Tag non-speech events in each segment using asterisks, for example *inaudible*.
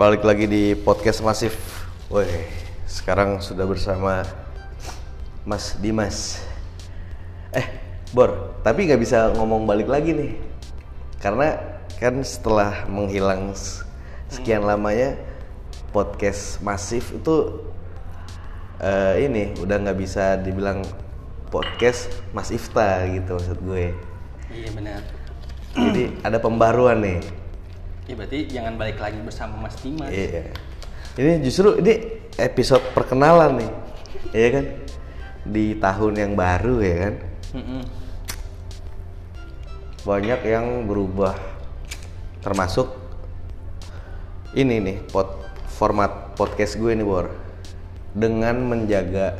balik lagi di podcast masif. Woi, sekarang sudah bersama Mas Dimas. Eh, Bor, tapi nggak bisa ngomong balik lagi nih, karena kan setelah menghilang sekian lamanya podcast masif itu eh, ini udah nggak bisa dibilang podcast Mas Ifta gitu maksud gue. Iya benar. Jadi ada pembaruan nih. Ya berarti jangan balik lagi bersama Mas Dimas. Iya. Ini justru ini episode perkenalan nih, iya kan? Di tahun yang baru ya kan? Mm-mm. Banyak yang berubah, termasuk ini nih pod, format podcast gue nih bor, dengan menjaga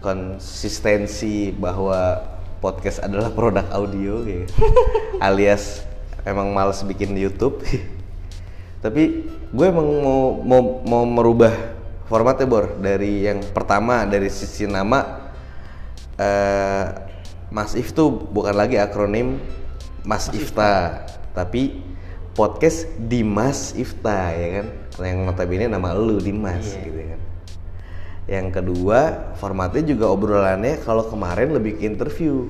konsistensi bahwa podcast adalah produk audio gitu. *laughs* alias emang males bikin YouTube. *laughs* Tapi gue emang mau mau mau merubah formatnya bor. Dari yang pertama dari sisi nama eh Mas If tuh bukan lagi akronim Mas, Ifta, tapi podcast Dimas Ifta ya kan? Yang notabene nama lu Dimas Iya. gitu kan. Yang kedua formatnya juga obrolannya kalau kemarin lebih ke interview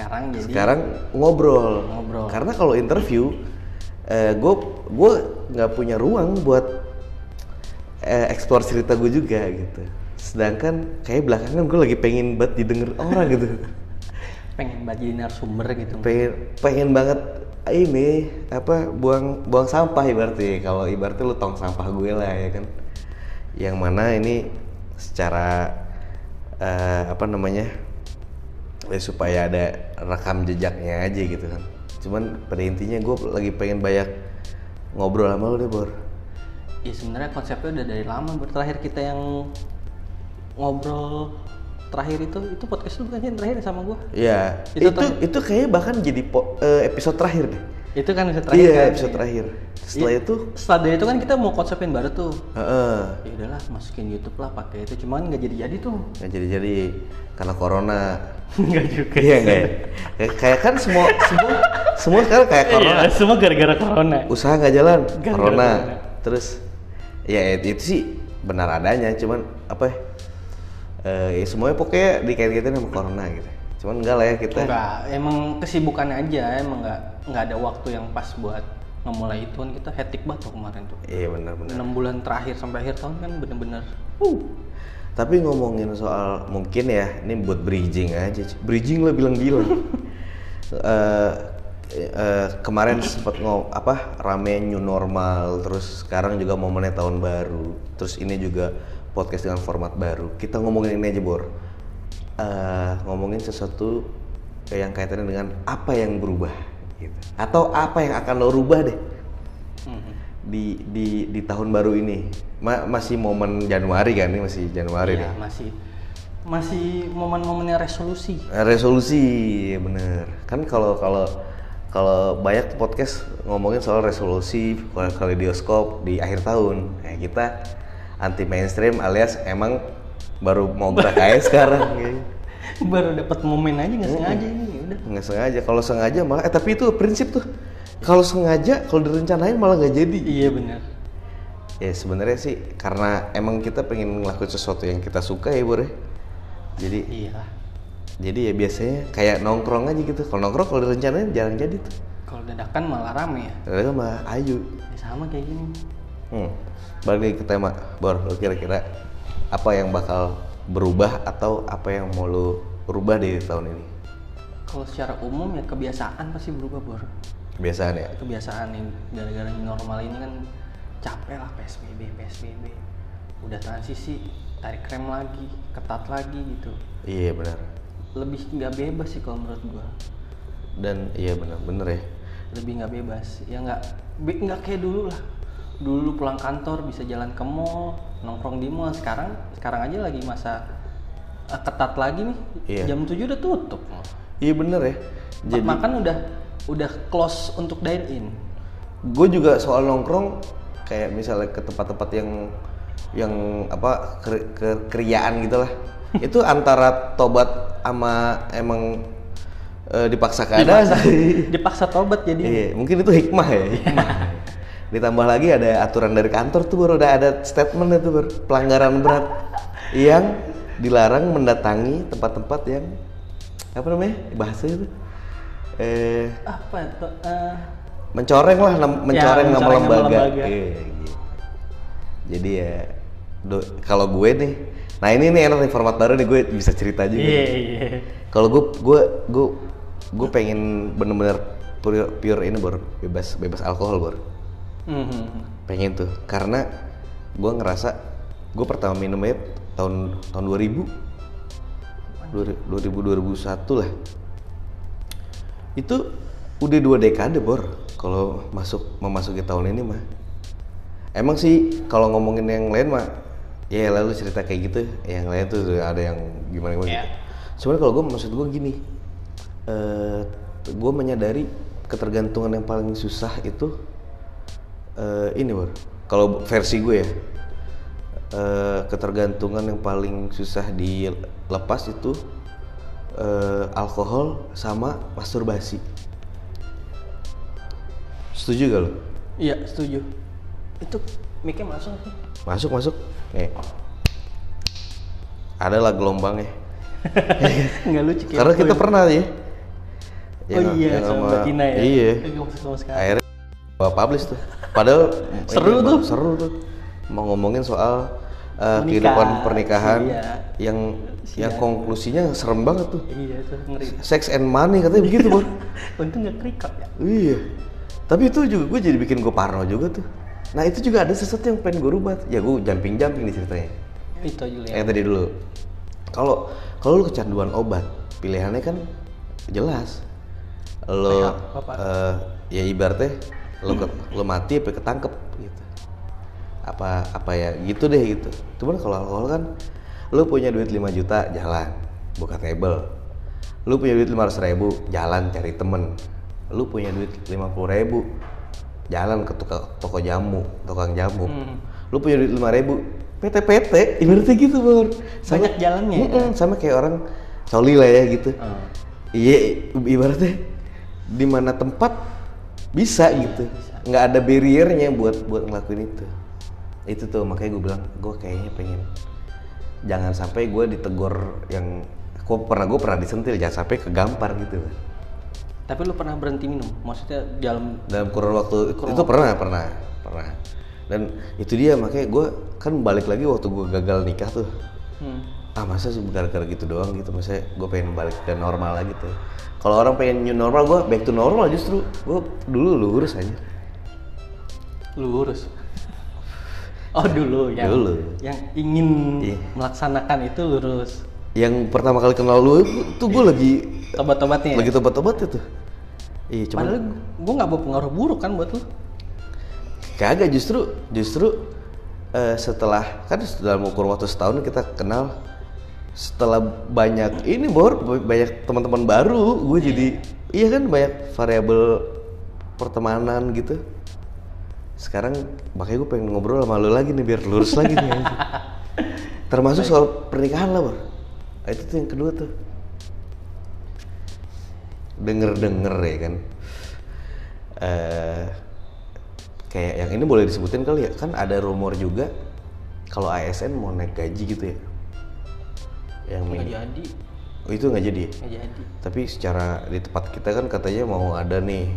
Sekarang jadi sekarang ngobrol. Ngobrol. Karena kalau interview, gue gue nggak punya ruang buat eh, eksplor cerita gue juga gitu. Sedangkan kayak belakangan gue lagi pengen banget didengar orang gitu. *laughs* pengen banget jadi narasumber gitu. pengen pengen banget ini apa buang buang sampah ibaratnya kalau ibaratnya lu tong sampah gue lah ya kan yang mana ini secara eh, apa namanya ya supaya ada rekam jejaknya aja gitu kan cuman pada intinya gue lagi pengen banyak ngobrol sama lu deh bor Ya sebenarnya konsepnya udah dari lama. Terakhir kita yang ngobrol terakhir itu itu podcast lu bukan yang terakhir sama gua? Iya, Itu itu itu, kayaknya bahkan jadi po- eh, episode terakhir deh. Itu kan episode terakhir. Iya, kan? episode terakhir. Setelah Iya. itu, Setelah dari itu kan kita mau konsepin baru tuh. heeh. Ya udahlah masukin YouTube lah pakai itu. Cuman nggak jadi-jadi tuh. nggak jadi jadi karena corona. *laughs* Enggak juga. Iya nggak ya? Kayak- kan semua semua semua sekarang kayak corona. Iya, semua gara-gara corona. Usaha nggak jalan, Gara-gara corona. corona. Terus ya itu sih benar adanya, cuman apa ya? Eh, ya semuanya pokoknya dikait-kaitin sama corona gitu. Cuman enggak lah ya kita. Enggak, emang kesibukannya aja, emang nggak nggak ada waktu yang pas buat ngemulai itu kan kita hectic banget tuh kemarin tuh. Iya benar-benar. 6 bulan terakhir sampai akhir tahun kan bener-bener Tapi ngomongin soal mungkin ya, ini buat bridging aja. Bridging lah *laughs* bilang-bilang. Eh, eh, kemarin sempat ngom apa rame new normal, terus sekarang juga momennya tahun baru. Terus ini juga podcast dengan format baru. Kita ngomongin ini aja bor. Eh, ngomongin sesuatu yang kaitannya dengan apa yang berubah, gitu. Atau apa yang akan lo rubah deh Mhm. di di di tahun baru ini. Ma- masih momen Januari kan ini masih Januari Iya, nih. masih masih momen-momennya resolusi. Eh, Resolusi, ya bener. Kan kalau kalau kalau banyak podcast ngomongin soal resolusi kalau kaleidoskop di akhir tahun. Nah, kita anti mainstream alias emang baru mau gerak *laughs* aja sekarang. gitu. Baru dapat momen aja nggak sengaja ini ya udah. Nggak sengaja. Kalau sengaja malah, eh tapi itu prinsip tuh. Kalau sengaja, kalau direncanain malah nggak jadi. Iya benar. Ya sebenarnya sih karena emang kita pengen ngelakuin sesuatu yang kita suka ya Bor ya. Jadi Iya. jadi ya biasanya kayak nongkrong aja gitu. Kalau nongkrong kalau direncanain jarang jadi tuh. Kalau dadakan malah rame ya. Kadang sama Ayu. Ya sama kayak gini. Hmm. Balik ke tema, Bor. Lo kira-kira apa yang bakal berubah atau apa yang mau lo rubah di tahun ini? Kalau secara umum ya kebiasaan pasti berubah bor. Kebiasaan ya. Kebiasaan ini gara-gara normal ini kan capek lah PSBB PSBB. Udah transisi tarik rem lagi, ketat lagi gitu. Iya benar. Lebih nggak bebas sih kalau menurut gua. Dan iya benar, bener ya. Lebih nggak bebas. Ya nggak nggak kayak dulu lah. Dulu pulang kantor bisa jalan ke mall, nongkrong di mall. Sekarang sekarang aja lagi masa eh, ketat lagi nih. Iya. Jam 7 udah tutup. Iya bener ya. Jadi makan udah udah close untuk dine in. gue juga soal nongkrong kayak misalnya ke tempat-tempat yang yang apa ke, ke- keriaan gitu lah *laughs* itu antara tobat sama emang eh, dipaksa keadaan *laughs* Dipaksa, dipaksa tobat jadi. iya mungkin itu hikmah ya hikmah *laughs* ditambah lagi ada aturan dari kantor tuh baru udah ada statement itu ber pelanggaran berat yang dilarang mendatangi tempat-tempat yang apa namanya? Bahasa itu? Eh apa itu? Eh, mencoreng lah nam- mencoreng nama mencoreng nama lembaga, lembaga. Iya, gitu. jadi ya do- kalau gue nih nah ini nih enak nih format baru nih gue bisa cerita juga iya iya. Kalau gue gue gue gue pengen bener-bener pure, pure ini bor. Bebas bebas alkohol bor. Mhm. pengen tuh. Karena gue ngerasa gue pertama minumnya tahun tahun 2000 2000 2001 lah. Itu udah dua dekade bor kalau masuk memasuki tahun ini mah. Emang sih kalau ngomongin yang lain mah ya lalu cerita kayak gitu yang lain tuh ada yang gimana gimana. Gitu. cuman kalau gue maksud gue gini eh gue menyadari ketergantungan yang paling susah itu eh ini bor. Kalau versi gue ya eh, ketergantungan yang paling susah dilepas itu eh, alkohol sama masturbasi. Setuju gak lo iya setuju. Itu mic masuk sih? Masuk masuk. Nih. Ada lah gelombangnya. Nggak lucu kayak karena kita pernah ya oh Yang- iya yang sama Mbak Tina ya. Iya. Akhirnya gua publish tuh. Padahal Seru tuh. seru tuh mau ngomongin soal uh, Menikah. kehidupan pernikahan Iya. yang yang konklusinya serem banget tuh. Iya itu ngeri. Sex and money katanya begitu bor *laughs* untung nggak kerikap ya. Iya. Tapi itu juga gue jadi bikin gue parno juga tuh. Nah itu juga ada sesuatu yang pengen gue rubah. Ya gue jumping jumping nih ceritanya. Itu aja ya yang tadi dulu. Kalau kalau lu kecanduan obat pilihannya kan jelas. Lo apa? eh, ya ibaratnya lo ke- lo mati apa ketangkep apa apa ya gitu deh gitu. Cuman kalau alkohol kan lu punya duit 5 juta jalan buka table. Lu punya duit 500 ribu jalan cari temen. Lu punya duit 50 ribu jalan ke toko, toko jamu tukang jamu. Hmm. lu punya duit 5 ribu PT-PT ibaratnya gitu bor Banyak jalannya ya? Mm-mm, sama kayak orang coli lah ya gitu. Oh. iya ibaratnya di mana tempat bisa gitu. Nggak ada barriernya buat buat ngelakuin itu itu tuh makanya gue bilang gue kayaknya pengen jangan sampai gue ditegur yang gue pernah gue pernah disentil jangan sampai kegampar gitu. Tapi lu pernah berhenti minum? Maksudnya dalam dalam kurun waktu itu pernah pernah pernah. Dan itu dia makanya gue kan balik lagi waktu gue gagal nikah tuh. Hmm. ah masa sih gara-gara gitu doang gitu. Masa gue pengen balik ke normal lagi tuh. Kalau orang pengen new normal gue back to normal justru. Gue dulu lurus aja lurus oh dulu yang Dulu. yang ingin Iya. melaksanakan itu lurus. Yang pertama kali kenal lu tuh gue lagi tobat-tobatnya ya? lagi tobat-tobat itu. Iya cuman padahal gue nggak bawa pengaruh buruk kan buat lu. Kagak justru justru eh, setelah kan dalam ukur waktu setahun kita kenal. Setelah banyak ini bor banyak teman-teman baru gue jadi iya kan banyak variabel pertemanan gitu sekarang makanya gue pengen ngobrol sama lu lagi nih biar lurus lagi nih anjing. termasuk soal pernikahan lah bor. Nah, itu tuh yang kedua tuh. Denger denger ya kan. Eh kayak yang ini boleh disebutin kali ya? Kan ada rumor juga kalau ASN mau naik gaji gitu ya. Yang nggak jadi. Oh, itu nggak jadi ya? nggak jadi. Tapi secara di tempat kita kan katanya mau ada nih.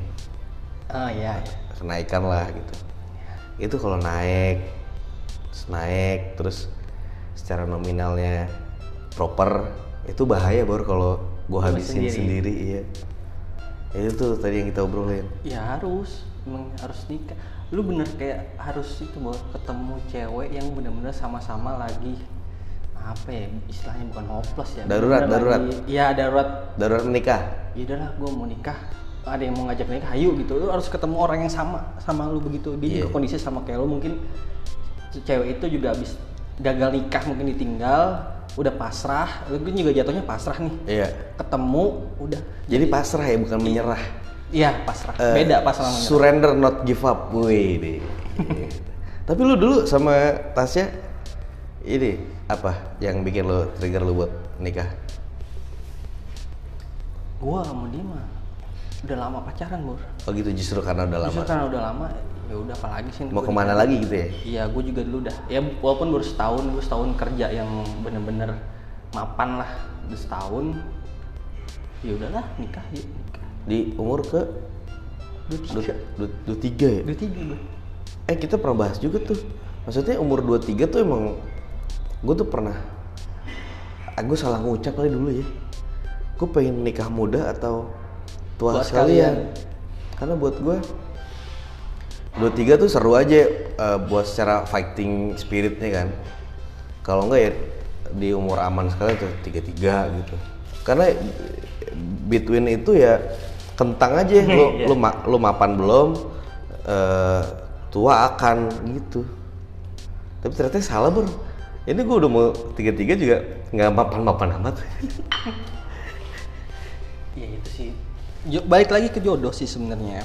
Ah ya, ya. kenaikan lah gitu itu kalau naik terus naik terus secara nominalnya proper itu bahaya baru kalau gua Lu habisin sendiri. sendiri, iya. Itu tuh tadi yang kita obrolin. Ya harus. Emang harus nikah. Lu bener kayak harus itu bahwa ketemu cewek yang bener-bener sama-sama lagi apa ya istilahnya bukan hopeless ya Darurat, darurat. iya darurat. Darurat menikah? Ya udahlah gue mau nikah ada yang mau ngajak nikah ayo gitu. Lu harus ketemu orang yang sama sama lu begitu. Dia Iya. juga kondisi sama kayak lu. Mungkin ce- cewek itu juga habis gagal nikah mungkin ditinggal udah pasrah. Lu juga jatuhnya pasrah nih. Iya. Ketemu udah. Jadi pasrah ya bukan menyerah. Iya pasrah. Eh, beda pasrah menyerah. surrender not give up. Wih deh *laughs* tapi lu dulu sama Tasya ini apa yang bikin lo trigger lu buat nikah? Gua sama dia mah udah lama pacaran bur oh gitu justru karena udah lama Justru karena udah lama ya udah apalagi sih mau ke mana nikah. lagi gitu ya Iya, gue juga dulu dah. Ya walaupun baru setahun, gue setahun kerja yang bener-bener mapan lah, udah setahun. Ya udahlah nikah, yuk nikah. di umur ke Dua tiga, dua, dua tiga ya dua tiga gue. eh kita pernah bahas juga tuh maksudnya umur 23 tuh emang gue tuh pernah aku salah ngucap kali dulu ya gue pengen nikah muda atau tua Buat sekalian. karena buat gue 23 tuh seru aja eh, buat secara fighting spiritnya kan. Kalau enggak ya di umur aman sekali tuh 33 gitu. Karena between itu ya kentang aja. *laughs* Lu Iya. lu, ma- lu mapan belum eh, tua akan gitu. Tapi ternyata salah bro. Ini gue udah mau tiga tiga juga nggak mapan mapan amat. *laughs* Iya itu sih. Balik lagi ke jodoh sih sebenarnya.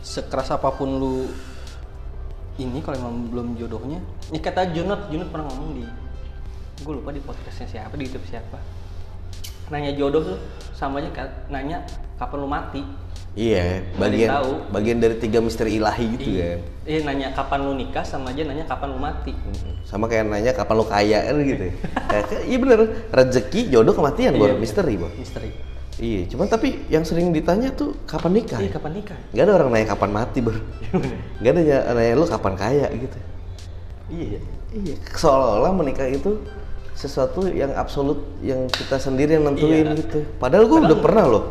Sekeras apa pun lu ini kalau emang belum jodohnya, ini kata Junot, Junot pernah ngomong di, gue lupa di podcastnya siapa, di YouTube siapa. Nanya jodoh tuh sama aja kayak nanya kapan lu mati. iya bagian tahu. bagian dari tiga misteri ilahi gitu kan Iya nanya kapan lu nikah sama aja nanya kapan lu mati. sama kayak nanya kapan lo kaya kan gitu *laughs* kayak- iya bener rezeki jodoh kematian Iya, misteri bor Misteri. Iya cuman tapi yang sering ditanya tuh kapan nikah Iya ya? kapan nikah? nggak ada orang nanya kapan mati bor *laughs* nggak ada yang nanya lu kapan kaya gitu Iya. iya seolah-olah menikah itu sesuatu yang absolut yang kita sendiri yang nentuin Iya. gitu padahal gue udah pernah loh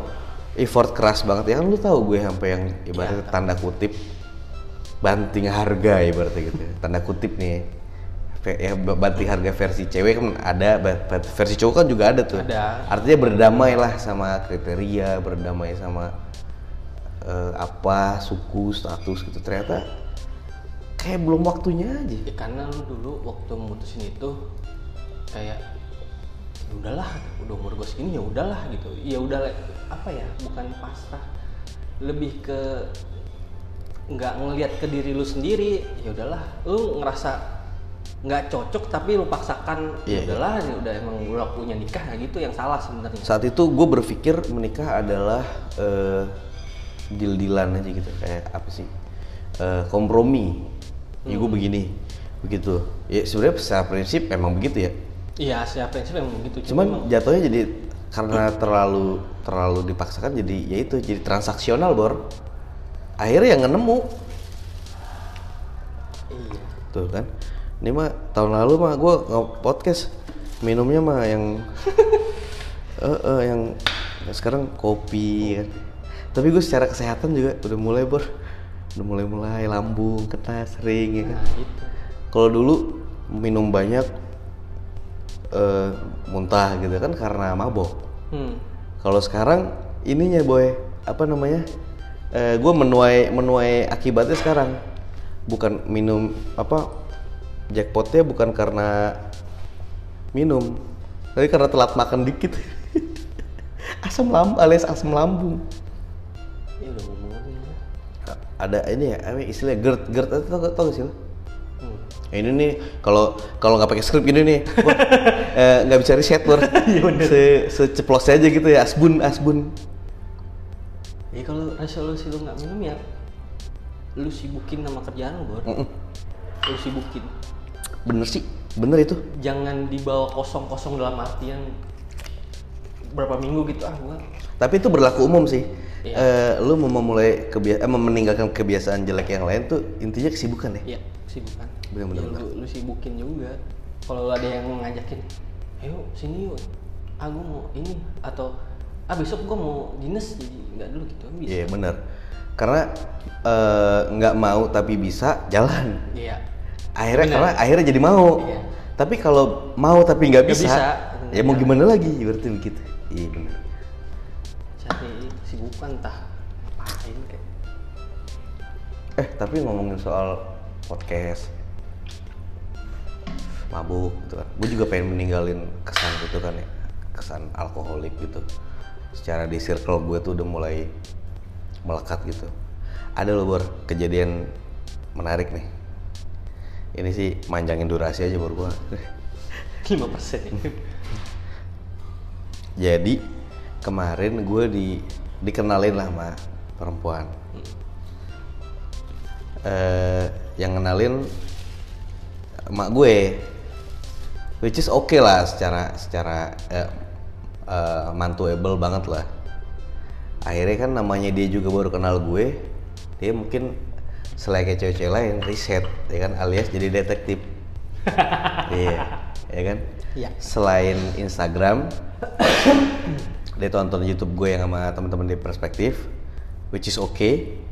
effort keras banget ya kan lu tahu gue sampai yang ibaratnya Iya. tanda kutip banting harga ibaratnya gitu *laughs* tanda kutip nih ya banting harga versi cewek kan ada versi cowok kan juga ada tuh Ada. artinya berdamai lah sama kriteria berdamai sama eh, apa suku status gitu ternyata kayak belum waktunya aja Ya karena lu dulu waktu memutusin itu kayak ya udahlah, udah umur gue segini ya udahlah gitu. Ya udah apa ya, bukan pasrah. Lebih ke nggak ngelihat ke diri lu sendiri. Ya udahlah, lu ngerasa nggak cocok tapi lu paksakan Iya, iya. ya udahlah ya udah emang udah punya nikah nah gitu yang salah sebenarnya. saat itu gue berpikir menikah adalah eh, deal-dealan aja gitu kayak apa sih Eh, kompromi ya gue begini begitu ya sebenarnya secara prinsip emang begitu ya Iya, secara prinsip emang begitu. cuman jatuhnya jadi karena terlalu terlalu dipaksakan jadi ya itu jadi transaksional bor akhirnya yang nemu iya. tuh kan ini mah tahun lalu mah gue podcast minumnya mah yang *laughs* eh eh, yang sekarang kopi kan tapi gue secara kesehatan juga udah mulai bor. Udah mulai mulai lambung kena sering ya kan? Nah, itu. kalau dulu minum banyak eh muntah gitu kan karena mabok. Hmm. kalau sekarang ininya boy apa namanya? Eh gue menuai menuai akibatnya sekarang. Bukan minum apa jackpotnya bukan karena minum tapi karena telat makan dikit *laughs* asam lambung alias asam lambung Ya ya. Ada ini ya apa istilahnya GERD GERD itu tau, tau gak sih lo? Hmm. Ya, ini nih kalau kalau nggak pakai skrip gini nih *laughs* eh, nggak bisa riset bor *laughs* Se, seceplos aja gitu ya asbun asbun Ya kalau resolusi lu nggak minum ya lu sibukin sama kerjaan lu, Bor. Mm-mm. Lu sibukin. Bener sih bener itu Jangan dibawa kosong-kosong dalam artian berapa minggu gitu ah gua. tapi itu berlaku umum sih Iya. Eh, lu mau memulai kebiasaan meninggalkan kebiasaan jelek yang lain tuh intinya kesibukan ya Iya, sibukan. Bener-bener. Ya, lu, lu sibukin juga. Kalau ada yang ngajakin, ayo sini yuk. Ah gua mau ini atau ah besok gua mau dinas jadi nggak dulu gitu bisa. iya bener karena eh, nggak mau tapi bisa jalan Iya. Akhirnya Bener. karena akhirnya jadi mau Iya. tapi kalau mau tapi nggak bisa, bisa. ya mau gimana lagi berarti begitu iya bener Cari sibukan tah. Apain kayak. Eh tapi ngomongin soal podcast mabuk gitu kan, gue juga pengen meninggalin kesan gitu kan ya, kesan alkoholik gitu. Secara di circle gue tuh udah mulai melekat gitu. Ada loh bor kejadian menarik nih. Ini sih manjangin durasi aja bor gue. 5% ya. Jadi kemarin gue di dikenalin lah sama perempuan. eh, yang kenalin emak gue which is oke lah secara secara eh, eh, mantuable banget lah akhirnya kan namanya dia juga baru kenal gue dia mungkin selain kayak cewek-cewek lain riset ya kan? Alias jadi detektif. *laughs* Iya ya kan? Iya. selain Instagram *coughs* dia tonton YouTube gue yang sama teman-teman di perspektif which is okay.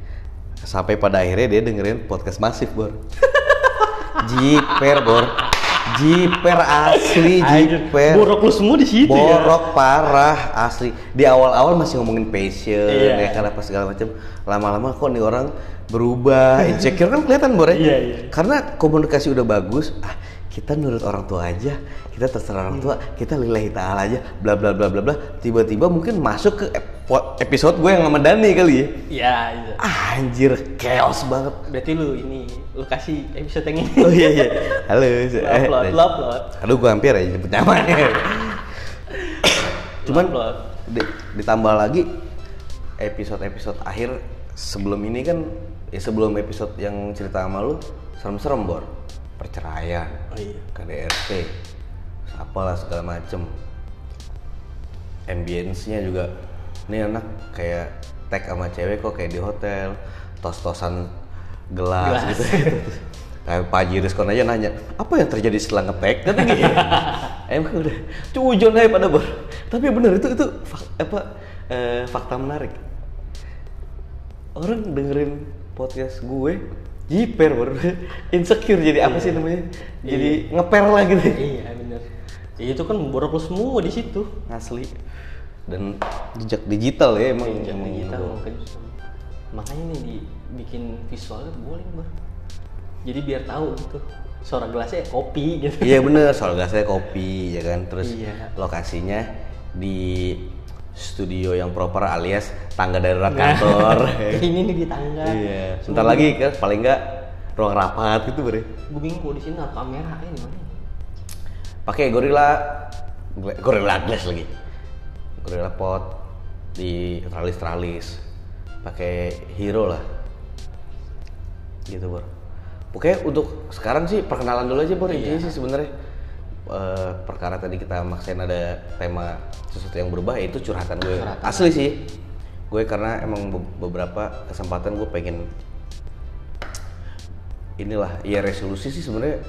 Sampai pada akhirnya dia dengerin podcast masif bor. *laughs* Jiper bor jiper asli jiper Borok lu semua di situ ya. borok parah asli di awal-awal masih ngomongin passion Iya. ya kan apa segala macam lama-lama kok nih orang berubah insecure kan kelihatan bor ya Iya, iya. karena komunikasi udah bagus ah kita nurut orang tua aja kita terserah orang tua kita lillahi ta'ala aja bla bla bla bla bla. Tiba-tiba mungkin masuk ke ep- episode gue yang sama Dani kali ya. Iya, iya. Anjir chaos banget. Berarti lu ini lu kasih episode yang ini. *laughs* oh iya iya. Halo *laughs* eh, Upload, eh, upload. aduh gue hampir aja nyebut namanya *laughs* cuman di- ditambah lagi episode-episode akhir sebelum ini kan ya sebelum episode yang cerita sama lu serem-serem bor perceraian Oh iya. KDRT apalah segala macem. Ambience-nya juga ini anak kayak tag sama cewek kok kayak di hotel tos-tosan gelas, Gelas. gitu. *laughs* Kayak Pak Haji Rizkon aja nanya apa yang terjadi setelah ngetek kata gitu emang udah cujon aja pada bor. Tapi bener itu itu fak- apa eh, fakta menarik. Orang dengerin podcast gue jiper bor *laughs* insecure jadi apa sih namanya jadi ngeper lah gitu Iya, bener. Ya, itu kan borok lu semua di situ. asli dan jejak digital ya emang Jejak emang digital. Makanya nih dibikin visualnya boleh, Bang. Jadi biar tahu gitu. Suara gelasnya kopi gitu. iya bener *laughs* soal gasnya kopi ya kan terus Iya. lokasinya di studio yang proper alias tangga darurat kantor. *laughs* Ini nih di tangga. iya. Sebentar lagi kan paling enggak ruang rapat gitu bre. Gue bingung di sini ada kamera ini mana? pakai gorilla gorilla glass lagi. Gorilla pot di tralis tralis pakai hero lah. Gitu bor. Pokoknya untuk sekarang sih perkenalan dulu aja bor. Intinya sih sebenarnya Eh, perkara tadi kita maksain ada tema sesuatu yang berubah itu curhatan gue Curhatan. asli sih gue karena emang be- beberapa kesempatan gue pengen inilah ya resolusi sih sebenarnya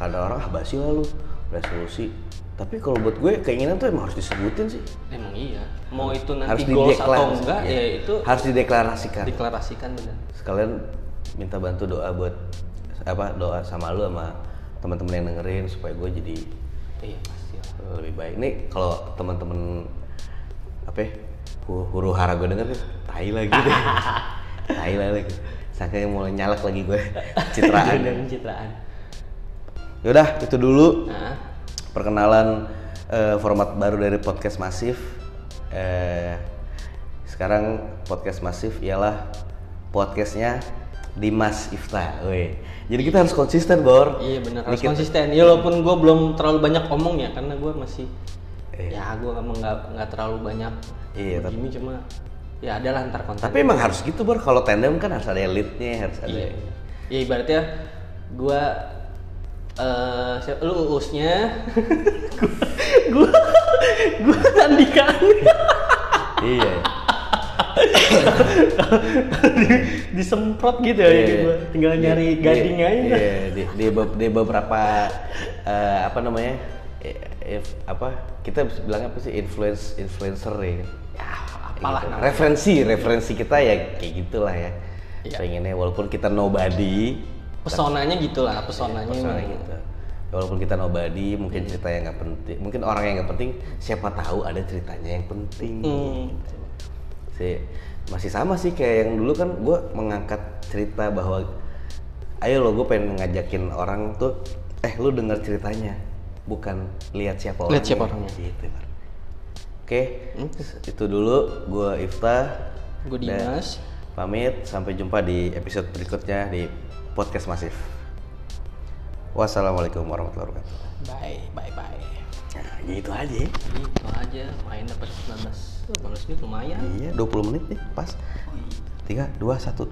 ada orang ah basi lah lu resolusi tapi kalau buat gue keinginan tuh emang harus disebutin sih Emang iya. Mau itu harus nanti goals atau enggak iya. ya itu harus dideklarasikan deklarasikan bener. sekalian minta bantu doa buat apa doa sama lu sama teman-teman yang dengerin supaya gue jadi Iya pasti. lah. lebih baik. Nih kalau teman-teman apa ya, hu- huru hara gue denger tai lagi deh. *laughs* Tai lagi. Saking mulai nyalak lagi gue citraan. Dan pencitraan. yaudah itu dulu. Nah, perkenalan eh, format baru dari podcast masif. Eh, sekarang podcast masif ialah podcastnya Dimas Ifta. Woi. Jadi kita harus konsisten, Bor. iya bener Ini harus kita- konsisten. Ya walaupun gue belum terlalu banyak omong ya karena gue masih Iya. ya gue emang nggak nggak terlalu banyak Iya, tapi- begini cuma ya ada lah ntar konten. Tapi emang harus gitu, Bor. Kalau tandem kan harus ada leadnya, harus ada. iya. Ya ibaratnya gue eh siapa- lu uusnya gue *laughs* gue nandikan iya. *laughs* disemprot gitu ya Iya, gitu iya. tinggal nyari Di- gading di- aja Iya, di, di, di beberapa eh, apa namanya? eh, if- apa kita bilang apa sih influence influencer ya kan? ya apalah Gitu. referensi referensi kita ya kayak gitulah ya Iya. pengennya walaupun kita nobody pesonanya gitulah pesonanya personanya emang. gitu walaupun kita nobody mungkin cerita yang nggak penting mungkin orang yang nggak penting siapa tahu ada ceritanya yang penting Hmm. Sih masih sama sih kayak yang dulu kan gue mengangkat cerita bahwa ayo lo gue pengen ngajakin orang tuh eh lu denger ceritanya bukan lihat siapa orangnya Lihat siapa orangnya. gitu oke itu dulu. Gue Ifta Dan Dimas. pamit. Sampai jumpa di episode berikutnya di podcast masif. Wassalamualaikum warahmatullahi wabarakatuh. Bye bye bye. Nah gitu aja. Gitu aja main dapat 19 oh, bagus nih lumayan. Iya 20 menit nih pas. Tiga dua satu